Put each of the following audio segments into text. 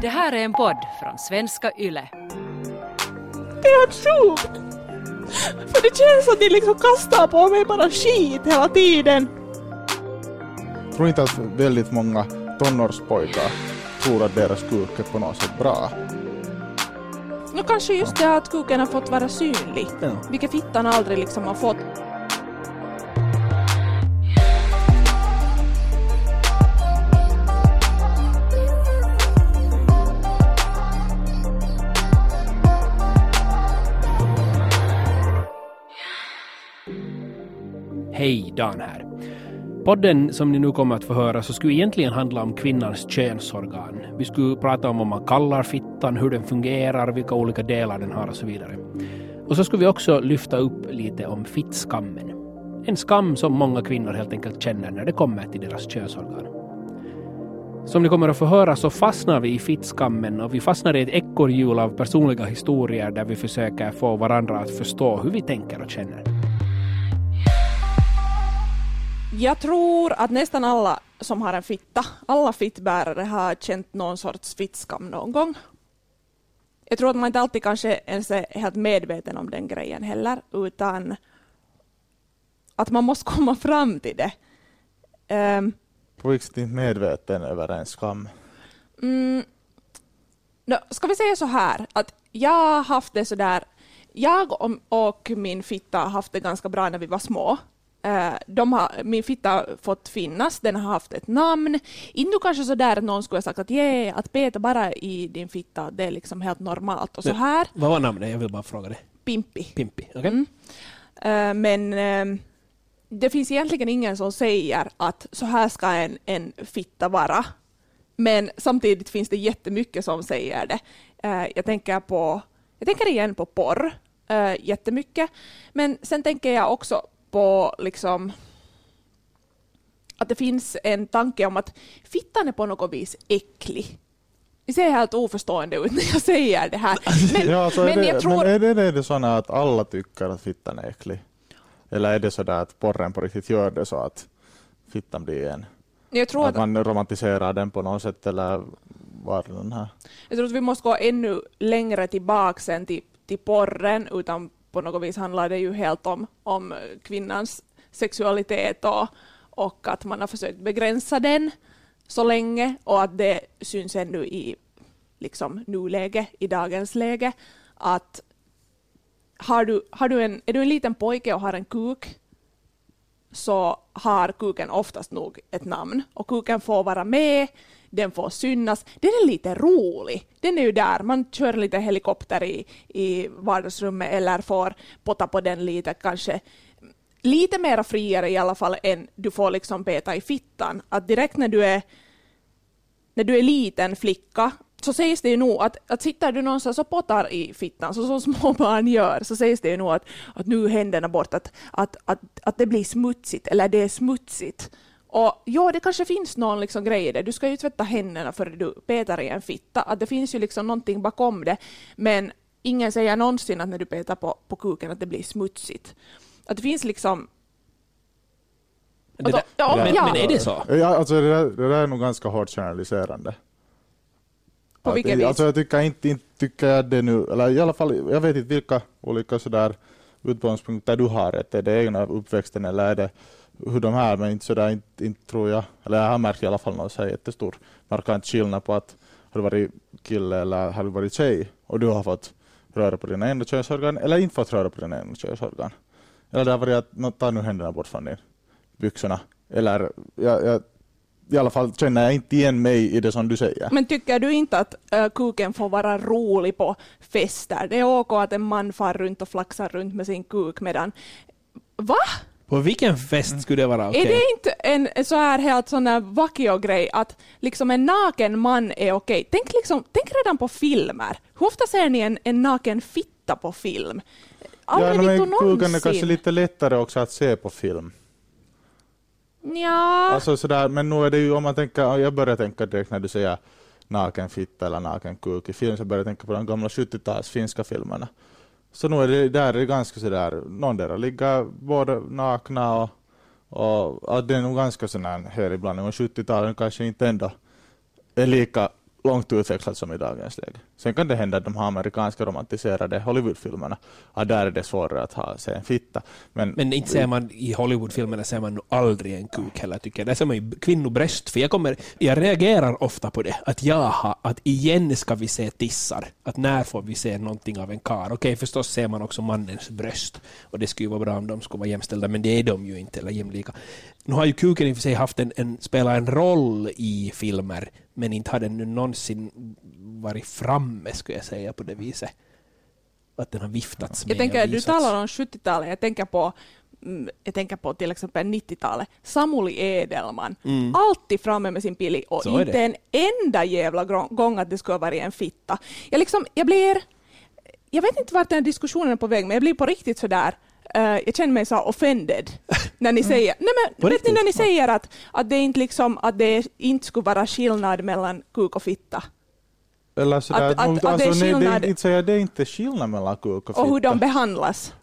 Det här är en podd från svenska YLE. Det är sjukt! För det känns som att ni liksom kastar på mig bara skit hela tiden. Jag tror inte att väldigt många tonårspojkar tror att deras kuk är på något sätt bra. Nu kanske just det att kuken har fått vara synlig, Ja. vilket fittan aldrig liksom har fått. Hej, Dan här. Podden som ni nu kommer att få höra så skulle egentligen handla om kvinnans könsorgan. Vi skulle prata om vad man kallar fittan, hur den fungerar, vilka olika delar den har och så vidare. Och så skulle vi också lyfta upp lite om fittskammen. En skam som många kvinnor helt enkelt känner när det kommer till deras könsorgan. Som ni kommer att få höra så fastnar vi i fittskammen och vi fastnar i ett ekorrhjul av personliga historier där vi försöker få varandra att förstå hur vi tänker och känner. Jag tror att nästan alla som har en fitta, alla fittbärare har känt någon sorts fittskam någon gång. Jag tror att man inte alltid kanske ens är helt medveten om den grejen heller, utan att man måste komma fram till det. Ehm, På vilket inte medveten över en skam. Mm, no, ska vi säga så här, att jag har haft det sådär, jag och, och min fitta har haft det ganska bra när vi var små. Eh, de har, min fitta har fått finnas, den har haft ett namn. Inte kanske sådär att någon skulle ha sagt att yeah, att peta bara i din fitta, det är liksom helt normalt och så här. Vad var namnet? Jag vill bara fråga det. Pimpi. Pimpi, okej? Mm. Eh, men eh, det finns egentligen ingen som säger att så här ska en, en fitta vara. Men samtidigt finns det jättemycket som säger det. Eh, jag tänker på, jag tänker igen på porr uh, jättemycket. Men sen tänker jag också på liksom att det finns en tanke om att fittan är på något vis äcklig. Vi ser helt oförstående ut när jag säger det här. Men, ja, alltså men är, det, jag tror... men är, det, är det såna att alla tycker att fittan är äcklig? Eller är det så att porren på riktigt gör det så att fittan blir en? Jag tror, Att att, man romantiserar den på något sätt eller var den här? jag tror att vi måste gå ännu längre tillbaka sen till, till porren, utan på något vis handlar det ju helt om, om kvinnans sexualitet och, och att man har försökt begränsa den så länge och att det syns ännu i liksom, nuläge, i dagens läge, att har du, har du en, är du en liten pojke och har en kuk så har kuken oftast nog ett namn och kuken får vara med, den får synas. Den är lite rolig. Den är ju där, man kör lite helikopter i, i vardagsrummet eller får potta på den lite kanske lite mer friare i alla fall än du får liksom peta i fittan. Att direkt när du är när du är liten flicka så sägs det ju nog att, att sitter du någonstans och pottar i fittan, så som små barn gör, så sägs det ju nog att, att nu är händerna bort, att, att, att, att det blir smutsigt, eller det är smutsigt. Och ja, det kanske finns någon liksom grej i det. Du ska ju tvätta händerna före du petar i en fitta. Att det finns ju liksom någonting bakom det. Men ingen säger någonsin att när du petar på, på kuken att det blir smutsigt. Att det finns liksom... Det där- Ja, men, ja. men är det så? Ja, alltså det, där, det där är nog ganska hårt generaliserande. På vilket vis? Alltså jag tycker inte, inte tycker jag det nu, eller i alla fall, jag vet inte vilka olika sådär utgångspunkter du har, att är det egna uppväxten eller är det hur de här, men inte sådär, inte, inte tror jag, eller jag har märkt i alla fall någon så här jättestor markant skillnad på att har du varit kille eller har du varit tjej och du har fått röra på dina ena könsorgan eller inte fått röra på dina ena könsorgan. Eller det har varit att nå, ta nu händerna bort från din byxorna. Eller jag, jag, i alla fall känner jag inte igen mig i det som du säger. Men tycker du inte att äh, kuken får vara rolig på fester? Det är ok att en man far runt och flaxar runt med sin kuk medan... Va? På vilken fest skulle det vara okej? Är det inte en så här helt sån där vakio-grej att liksom en naken man är okej? Tänk, liksom, tänk redan på filmer. Hur ofta ser ni en, en naken fitta på film? Aldrig ja, men kuken är kanske någonsin. lite lättare också att se på film. Ja. Alltså sådär, men nu är det ju om man tänker, jag börjar tänka direkt när du säger naken fitta eller naken kuk i film, så börjar jag tänka på de gamla 70-tals finska filmerna. Så nu är det där är det ganska sådär, någon där ligger båda nakna och, och och det är nog ganska sådär här ibland, och 70-talet kanske inte ändå är lika långt utvecklat som i dagens läge. Sen kan det hända att de här amerikanska romantiserade Hollywoodfilmerna, ja, där är det svårare att ha se en fitta. Men, Men inte ser man i Hollywoodfilmerna ser man nog aldrig en kuk heller tycker jag. Där ser man ju kvinnobröst. För jag, kommer, jag reagerar ofta på det. Att jaha, att igen ska vi se tissar. Att när får vi se någonting av en kar? Okej, förstås ser man också mannens bröst. Och det skulle ju vara bra om de skulle vara jämställda, men det är de ju inte, eller jämlika. Nu har ju kuken i och för sig haft en, en, spelat en roll i filmer, men inte har den nu någonsin varit framme, skulle jag säga, på det viset. Att den har viftats med Jag tänker, du talar om 70-talet, jag tänker på mm, jag tänker på till exempel 90-talet, Samuli Edelman. Mm. Alltid framme med sin pili och Så inte en enda jävla gång att det skulle ha varit en fitta. Jag, liksom, jag blir... Jag vet inte vart den här diskussionen är på väg, men jag blir på riktigt sådär eh, jag känner mig så offended när ni säger, nej men, vet ni när ni säger att, att det inte liksom, att det inte skulle vara skillnad mellan kuk och fitta eller sådär, att- att- nog- att det är alltså, nej, det, det är inte skillnad mellan kuk och och hur fitta. de behandlas.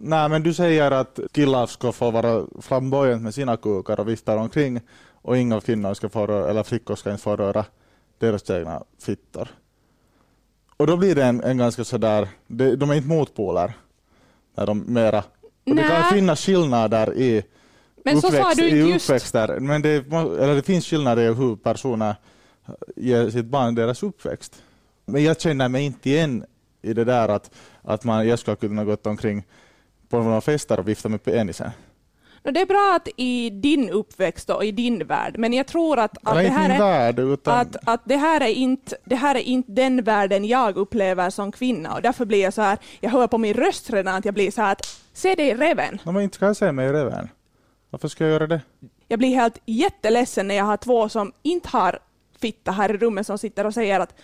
Nej, men du säger att killar ska få vara flamboyant med sina kukar och vifta omkring och inga kvinnor ska få röra, eller flickor ska inte få röra deras egna fittor. Och då blir det en, en ganska sådär, de, de är inte motpoler. När de mera, och det kan finnas skillnader i Men så sa du inte just. men det, eller det finns skillnader i hur personer ger sitt barn deras uppväxt. Men jag känner mig inte igen i det där att, att man, jag ska kunna gått omkring på några fester och vifta med penisen. No, det är bra att i din uppväxt och i din värld, men jag tror att, att, det, här är, värld, utan att, att det, här är inte, det här är inte den världen jag upplever som kvinna och därför blir jag så här, jag hör på min röst redan att jag blir så här att se dig i reven. no, men inte ska jag se mig i reven. Varför ska jag göra det? Jag blir helt jätteledsen när jag har två som inte har fitta här i rummet som sitter och säger att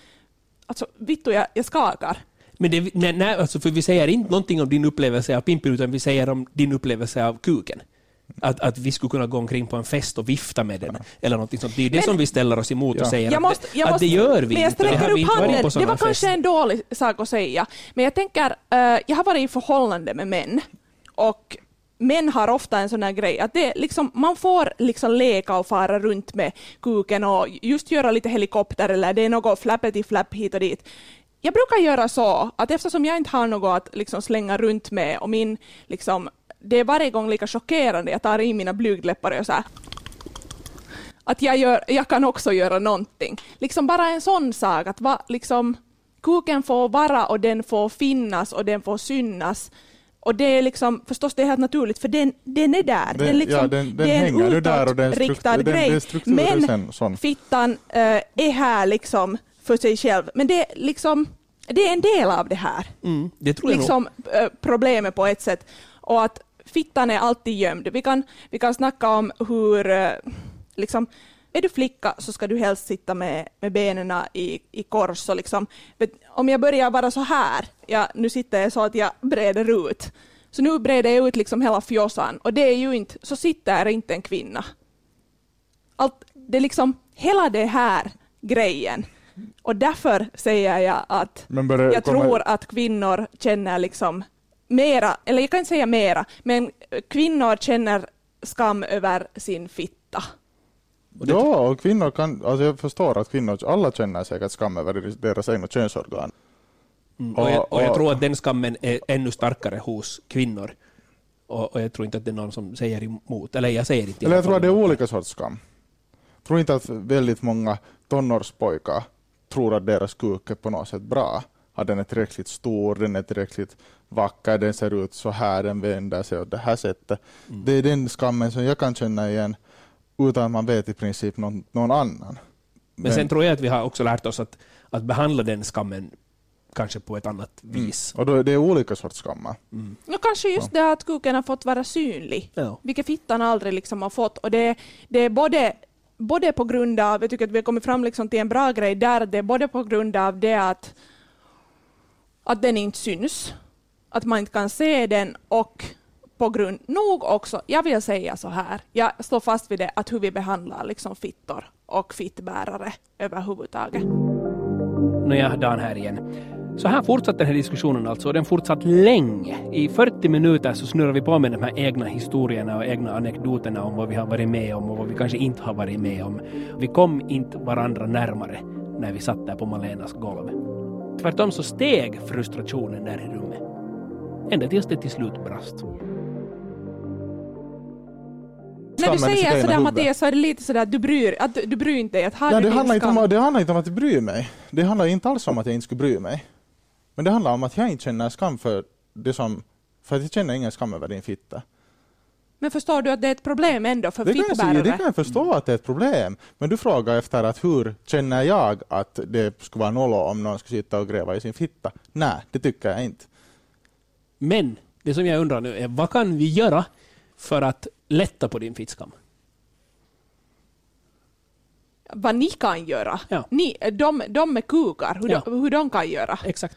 alltså vittu jag, jag skakar. Men det, nej, nej, alltså för vi säger inte någonting om din upplevelse av pimpen, utan vi säger om din upplevelse av kuken. Att, att vi skulle kunna gå omkring på en fest och vifta med den, eller någonting sånt. Det är ju det Men- som vi ställer oss emot och Ja. säger Jag att, måste, det, jag att måste, det gör vi men jag inte. Det vi upp inte varit handen. Det var kanske en dålig sak att säga, men jag tänker, eh, jag har varit i förhållande med män och män har ofta en sån här grej att det liksom, man får liksom leka och fara runt med kuken och just göra lite helikopter eller det är något flappety flapp hit och dit. Jag brukar göra så att eftersom jag inte har något att liksom slänga runt med och min liksom, det är varje gång lika chockerande, jag tar i mina blygdläppar och så här att jag, gör, jag kan också göra någonting. Liksom bara en sån sak att va, liksom, kuken får vara och den får finnas och den får synas. Och det är liksom, förstås det är helt naturligt för den, den är där. Den- den, liksom, ja, den- den det är en hänger ju där och den utåtriktad grej. Men sen sån. fittan eh, är här liksom för sig själv. Men det, är liksom, det är en del av det här Mm, det tror jag nog. liksom, eh, problemet på ett sätt. Och att fittan är alltid gömd. Vi kan, vi kan snacka om hur, eh, liksom, är du flicka så ska du helst sitta med, med benen i, i kors. Och liksom, om jag börjar vara så här, ja, nu sitter jag så att jag breder ut. Så nu breder jag ut liksom hela fjossan och det är ju inte, så sitter inte en kvinna. Allt, det är liksom hela det här grejen. Och därför säger jag att jag kommer- tror att kvinnor känner liksom mera, eller jag kan inte säga mera, men kvinnor känner skam över sin fitta. Och det- Ja, och kvinnor kan, alltså jag förstår att kvinnor, alla känner säkert skam över deras egna könsorgan. Mm, och, jag, och jag tror att den skammen är ännu starkare hos kvinnor. Och, och jag tror inte att det är någon som säger emot. Eller jag säger inte. Eller jag tror att det är olika sorts skam. Jag tror inte att väldigt många tonårspojkar tror att deras kuk är på något sätt bra. Att den är tillräckligt stor, den är tillräckligt vacker, den ser ut så här, den vänder sig åt det här sättet. Mm. Det är den skammen som jag kan känna igen utan att man vet i princip någon, någon annan. Men sen tror jag att vi har också lärt oss att, att behandla den skammen kanske på ett annat vis. Och då är det olika sorts skammar. Mm. Kanske just det att kuken har fått vara synlig, Ja. vilket fittan aldrig liksom har fått. Och det, det är både, både på grund av, jag tycker att vi har kommit fram liksom till en bra grej där, det är både på grund av det att, att den inte syns, att man inte kan se den och på grund, nog också, jag vill säga så här, jag står fast vid det, att hur vi behandlar liksom fittor och fittbärare överhuvudtaget. Nåja, Dan här igen. Så här fortsatte den här diskussionen alltså, och den fortsatt länge. I 40 minuter så snurrar vi på med de här egna historierna och egna anekdoterna om vad vi har varit med om och vad vi kanske inte har varit med om. Vi kom inte varandra närmare när vi satt där på Malenas golv. Tvärtom så steg frustrationen där i rummet. Ända tills det till slut brast. När du säger sådär. Mattias så är det lite sådär att du bryr, att du, du bryr inte dig. Att du det, handlar inte om, det handlar inte om att bry mig. Det handlar inte alls om att jag inte skulle bry mig. Men det handlar om att jag inte känner skam för det som... För att jag känner ingen skam över din fitta. Men förstår du att det är ett problem ändå för Det kan, jag, fittbärare? det kan jag förstå att det är ett problem. Men du frågar efter att hur känner jag att det skulle vara nollo om någon skulle sitta och gräva i sin fitta? Nej, det tycker jag inte. Men det som jag undrar nu är vad kan vi göra för att lätta på din fittskam? Vad ni kan göra. Ja. Ni, de, de med kukar, hur, Ja. de, hur de kan göra. Exakt.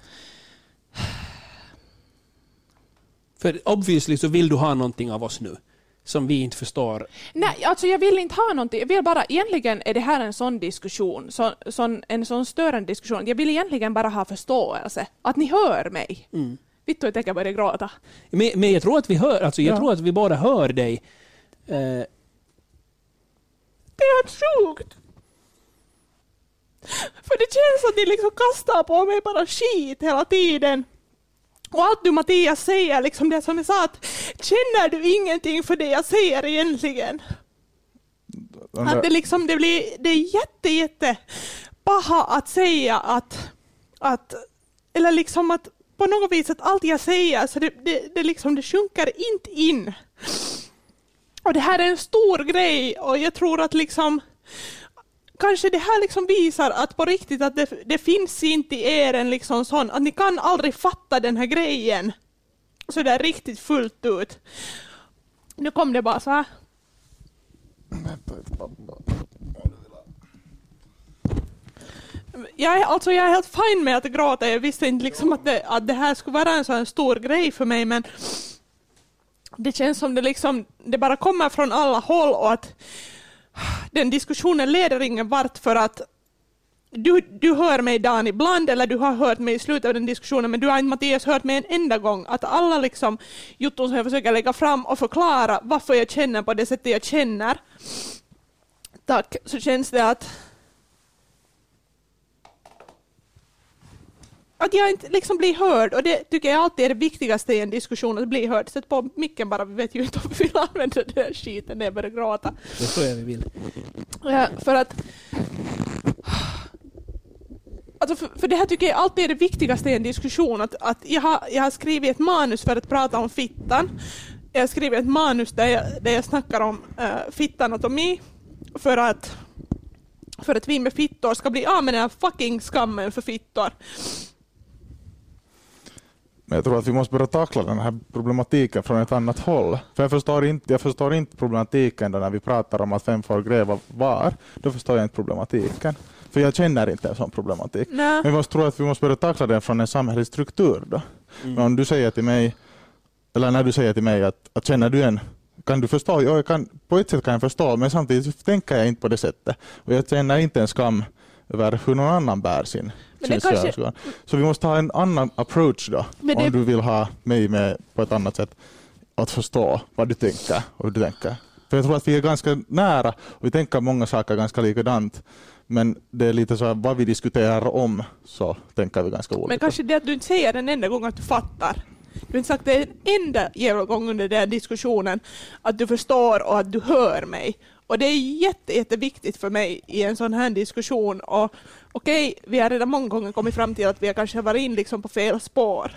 För obviously så vill du ha någonting av oss nu som vi inte förstår. Nej, alltså jag vill inte ha någonting. Jag vill bara, egentligen är det här en sån diskussion, så, sån, en sån störande diskussion. Jag vill egentligen bara ha förståelse. Att ni hör mig. Mm. Vittu, jag tänker börja gråta. Men, men jag tror att vi hör, alltså jag Ja. tror att vi båda hör dig. Eh, Det är helt sjukt! För det känns att ni liksom kastar på mig bara skit hela tiden. Och allt du Mattias säger, liksom det som jag sa, att känner du ingenting för det jag säger egentligen? Att det liksom, det blir, det är jätte, jätte paha att säga att, att, eller liksom att på något vis att allt jag säger, så det, det, det liksom, det sjunker inte in. Och det här är en stor grej och jag tror att liksom kanske det här liksom visar att på riktigt att det, det finns inte i er en liksom sån, att ni kan aldrig fatta den här grejen så där riktigt fullt ut. Nu kom det bara så här. Jag är, alltså jag är helt fine med att gråta. Jag visste inte liksom att det, att det här skulle vara en sån stor grej för mig men det känns som det liksom, det bara kommer från alla håll och att den diskussionen leder ingen vart för att du, du hör mig Dan ibland eller du har hört mig i slutet av den diskussionen men du har inte Mattias hört mig en enda gång. Att alla liksom jutton som jag försöker lägga fram och förklara varför jag känner på det sättet jag känner. Tack, så känns det att att jag inte liksom blir hörd och det tycker jag alltid är det viktigaste i en diskussion, att bli hörd. Sätt på micken bara, vi vet ju inte om vi vill använda den där skiten när jag börjar gråta. det tror jag vi vill. Ja, för att... Alltså för, för det här tycker jag alltid är det viktigaste i en diskussion. Att, att jag, har, jag har skrivit ett manus för att prata om fittan. Jag har skrivit ett manus där jag, där jag snackar om uh, fittanatomi. För att, för att vi med fittor ska bli av med den här fucking skammen för fittor. Men jag tror att vi måste börja tackla den här problematiken från ett annat håll. För jag förstår inte, jag förstår inte problematiken då när vi pratar om att vem får gräva var. Då förstår jag inte problematiken. För jag känner inte en sån problematik. Nej. Men jag tror att vi måste börja tackla den från en samhällelig struktur då. Men om du säger till mig, eller när du säger till mig att, att känner du en kan du förstå? Ja, jag kan, på ett sätt kan jag förstå, men samtidigt tänker jag inte på det sättet. Och jag känner inte en skam över hur någon annan bär sin, Kanske-. Så vi måste ha en annan approach då, Men om det- du vill ha mig med på ett annat sätt. Att förstå vad du tänker och hur du tänker. För jag tror att vi är ganska nära och vi tänker många saker ganska likadant. Men det är lite så här, vad vi diskuterar om så tänker vi ganska olika. Men kanske det att du inte säger en enda gång att du fattar. Du har inte sagt det en enda jävla gång under den diskussionen att du förstår och att du hör mig. Och det är jätte, jätteviktigt för mig i en sån här diskussion. Och okej, vi har redan många gånger kommit fram till att vi har kanske varit in liksom på fel spår.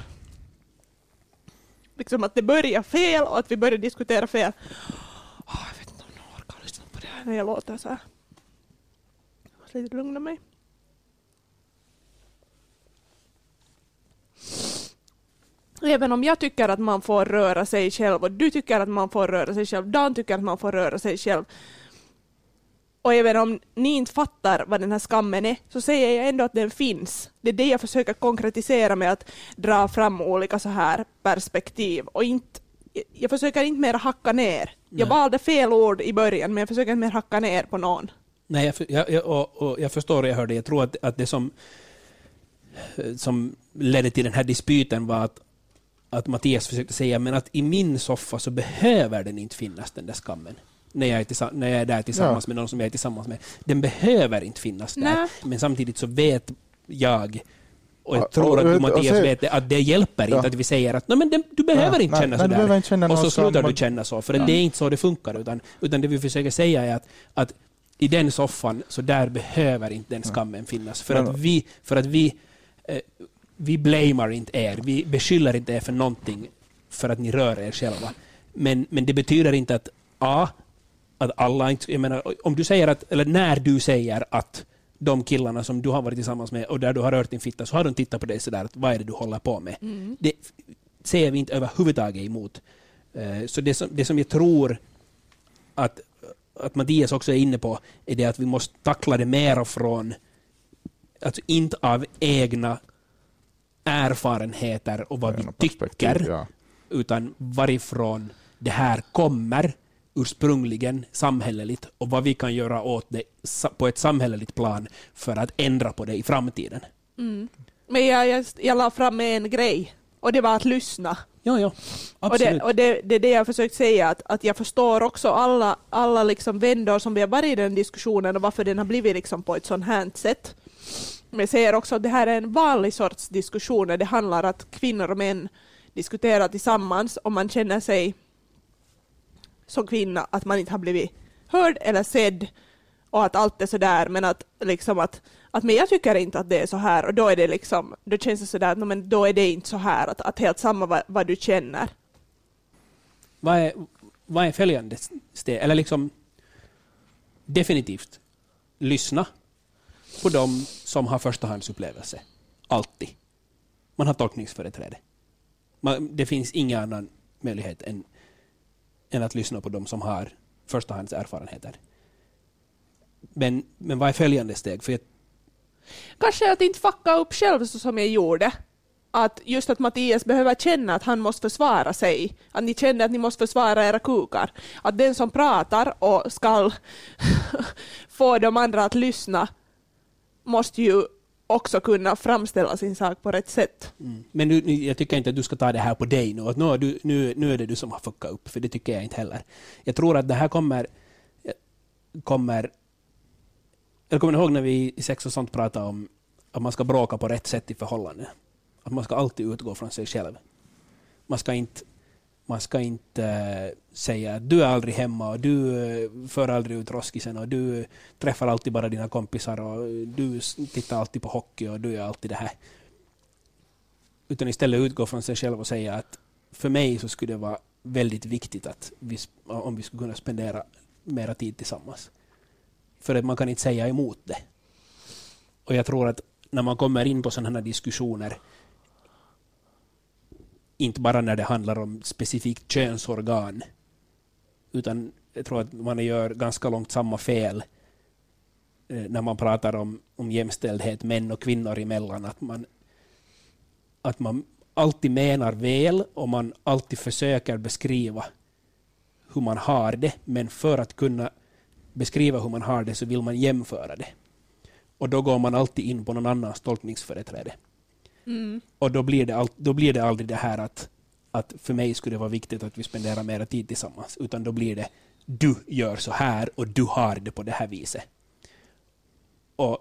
Liksom att det börjar fel och att vi börjar diskutera fel. Oh, jag vet inte om någon orkar lyssna på det här när jag låter så här. Jag måste lite lugna mig. Även om jag tycker att man får röra sig själv och du tycker att man får röra sig själv, Dan tycker att man får röra sig själv. Och även om ni inte fattar vad den här skammen är, så säger jag ändå att den finns. Det är det jag försöker konkretisera med att dra fram olika så här perspektiv. Och inte, jag försöker inte mer hacka ner. Jag Nej. valde fel ord i början, men jag försöker inte mer hacka ner på någon. Nej, jag, jag, och, och jag förstår och jag hörde. Jag tror att, att det som, som ledde till den här dispyten var att, att Mattias försökte säga men att i min soffa så behöver den inte finnas den där skammen. När jag är, när jag är där tillsammans Ja. med någon som jag är tillsammans med. Den behöver inte finnas där. Nej. Men samtidigt så vet jag och jag tror och- att du Mattias se- vet det, att det hjälper Ja. inte att vi säger att "Nej, men det, du behöver Nej, inte nej, känna nej, sådär. inte känna Och så slutar som- du känna så. För Ja. det är inte så det funkar. Utan, utan det vi försöker säga är att, att i den soffan, så där behöver inte den skammen finnas. För Men- att vi, för att vi, eh, vi blamar inte er. Vi beskyller inte er för någonting för att ni rör er själva. Men, men det betyder inte att A, att alla inte... Jag menar, om du säger att, eller när du säger att de killarna som du har varit tillsammans med och där du har rört din fitta, så har de tittat på dig sådär att vad är det du håller på med? Det ser vi inte överhuvudtaget emot. Eh, Så det som, det som jag tror att, att Mattias också är inne på är det att vi måste tackla det mera från, alltså inte av egna erfarenheter och vad vi tycker, ja. utan varifrån det här kommer ursprungligen samhälleligt och vad vi kan göra åt det på ett samhälleligt plan för att ändra på det i framtiden. Men jag, jag, jag la fram med en grej och det var att lyssna. Ja, ja, Och, absolut. det, och det, det är det jag försökt säga, att, att jag förstår också alla, alla liksom vändor som vi har varit i den diskussionen och varför den har blivit liksom på ett sånt här sätt. Men jag säger också att det här är en vanlig sorts diskussion det handlar om att kvinnor och män diskuterar tillsammans och man känner sig som kvinna att man inte har blivit hörd eller sedd och att allt är sådär men att liksom att, att men jag tycker inte att det är så här och då är det liksom, då känns det sådär att "No, men då är det inte så här att, att helt samma vad, vad du känner. vad, är, vad är följande steg? Eller liksom definitivt lyssna på dem som har förstahandsupplevelse. Alltid. Man har tolkningsföreträde. Man, det finns ingen annan möjlighet än, än att lyssna på dem som har förstahandserfarenheter. Men, men vad är följande steg? För jag, Kanske att inte fucka upp själv så som jag gjorde. Att just att Mattias behöver känna att han måste försvara sig. Att ni känner att ni måste försvara era kukar. Att den som pratar och ska få de andra att lyssna måste ju också kunna framställa sin sak på rätt sätt. Mm. Men nu, nu, jag tycker inte att du ska ta det här på dig nu. Att nu, du, nu, nu är det du som har fuckat upp, för det tycker jag inte heller. Jag tror att det här kommer... kommer jag kommer ihåg när vi i sex och sånt pratade om att man ska bråka på rätt sätt i förhållande. Att man ska alltid utgå från sig själv. Man ska inte, man ska inte säga att du är aldrig hemma och du eh, för aldrig ut roskisen och du träffar alltid bara dina kompisar och du tittar alltid på hockey och du gör alltid det här utan istället utgå från sig själv och säga att för mig så skulle det vara väldigt viktigt att vi, om vi skulle kunna spendera mera tid tillsammans. För att man kan inte säga emot det. Och jag tror att när man kommer in på sådana här diskussioner, inte bara när det handlar om specifikt könsorgan, utan jag tror att man gör ganska långt samma fel eh, när man pratar om, om jämställdhet män och kvinnor emellan, att man att man alltid menar väl och man alltid försöker beskriva hur man har det, men för att kunna beskriva hur man har det så vill man jämföra det. Och då går man alltid in på någon annans tolkningsföreträde. Och då blir, det all, då blir det aldrig det här att, att för mig skulle det vara viktigt att vi spenderar mera tid tillsammans, utan då blir det du gör så här och du har det på det här viset. Och,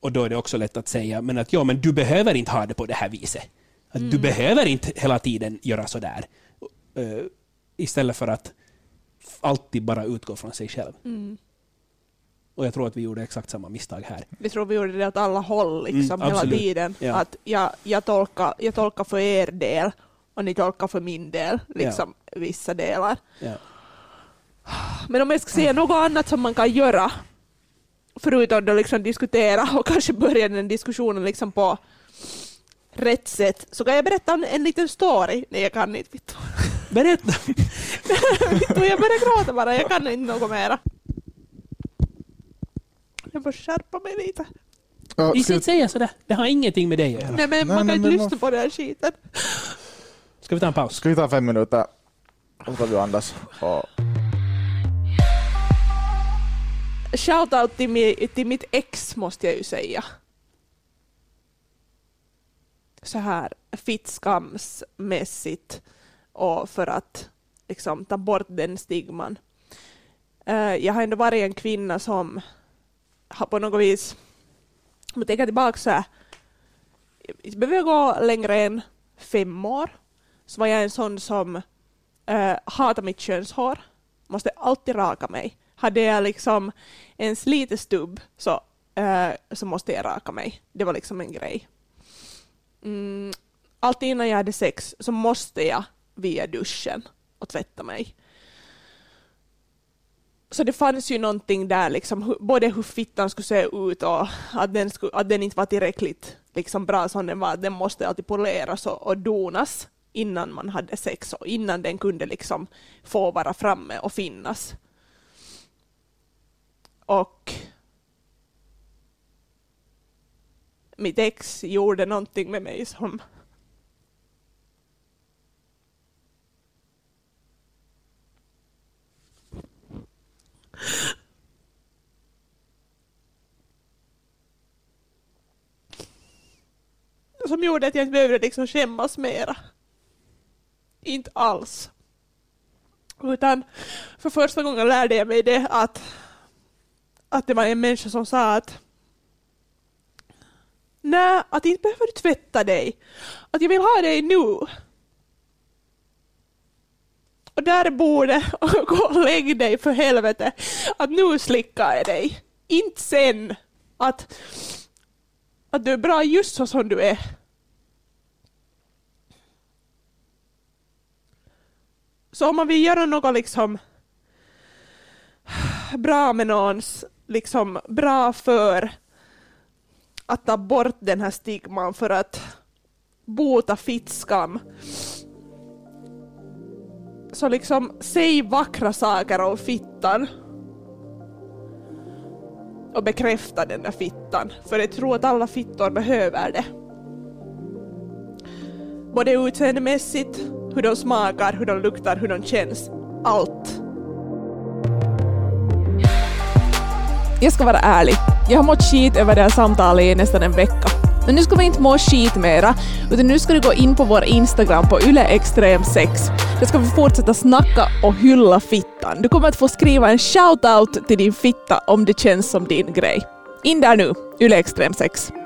och då är det också lätt att säga men att ja, men du behöver inte ha det på det här viset. Att Du behöver inte hela tiden göra så där. Uh, istället för att alltid bara utgå från sig själv. Och jag tror att vi gjorde exakt samma misstag här. Vi tror vi gjorde det åt alla håll liksom, Mm, hela tiden. Ja. Att jag, jag, tolkar, jag tolkar för er del och ni tolkar för min del, liksom vissa delar. Ja. Men om jag ska säga något annat som man kan göra, förutom att liksom diskutera och kanske börja den diskussionen liksom på rätt sätt, så kan jag berätta en, en liten story. Nej, jag kan inte. Berätta! Jag börjar gråta bara, jag kan inte något mera. Jag får skärpa mig lite. Ja, Vi ska, inte säga sådär. Det har ingenting med dig att göra. Nej, men man kan inte lyssna på den här skiten. Ska vi ta en paus? ska vi ta fem minuter? Och så tar vi och andas. Och, Shoutout till, mi, till mitt ex måste jag ju säga. Så här fittskamsmässigt och för att liksom ta bort den stigman. eh, jag har ändå varit en kvinna som har på något vis, om jag tänker tillbaka så här, jag behöver gå längre än fem år, så var jag en sån som eh, äh, hatade mitt könshår, måste alltid raka mig. Hade jag liksom en liten stubb så, äh, så måste jag raka mig. Det var liksom en grej. Mm, alltid innan jag hade sex så måste jag via duschen och tvätta mig. Så det fanns ju någonting där, liksom, både hur fittan skulle se ut och att den, skulle, att den inte var tillräckligt liksom, bra som den var. Den måste alltid poleras och, och donas innan man hade sex och innan den kunde liksom få vara framme och finnas. Och mitt ex gjorde någonting med mig som som gjorde att jag inte behövde liksom skämmas mera. Inte alls. Utan för första gången lärde jag mig det att, att det var en människa som sa att Nej, att inte behöver du tvätta dig. Att jag vill ha dig nu. Och där är bordet, och gå och lägg dig för helvete. Att nu slickar jag dig. Inte sen. Att, att du är bra just så som du är. Så om man vill göra något liksom bra med någons, liksom bra för att ta bort den här stigman för att bota fittskam. Så liksom, säg vackra saker om fittan. Och bekräfta den där fittan, för jag tror att alla fittor behöver det. Både utseendemässigt, hur de smakar, hur de luktar, hur de känns. Allt. Jag ska vara ärlig. Jag har mått skit över det här samtalet i nästan en vecka. Men nu ska vi inte må skit mera, utan nu ska du gå in på vår Instagram på yleextrem6. Där ska vi fortsätta snacka och hylla fittan. Du kommer att få skriva en shout-out till din fitta om det känns som din grej. In där nu, yleextrem6.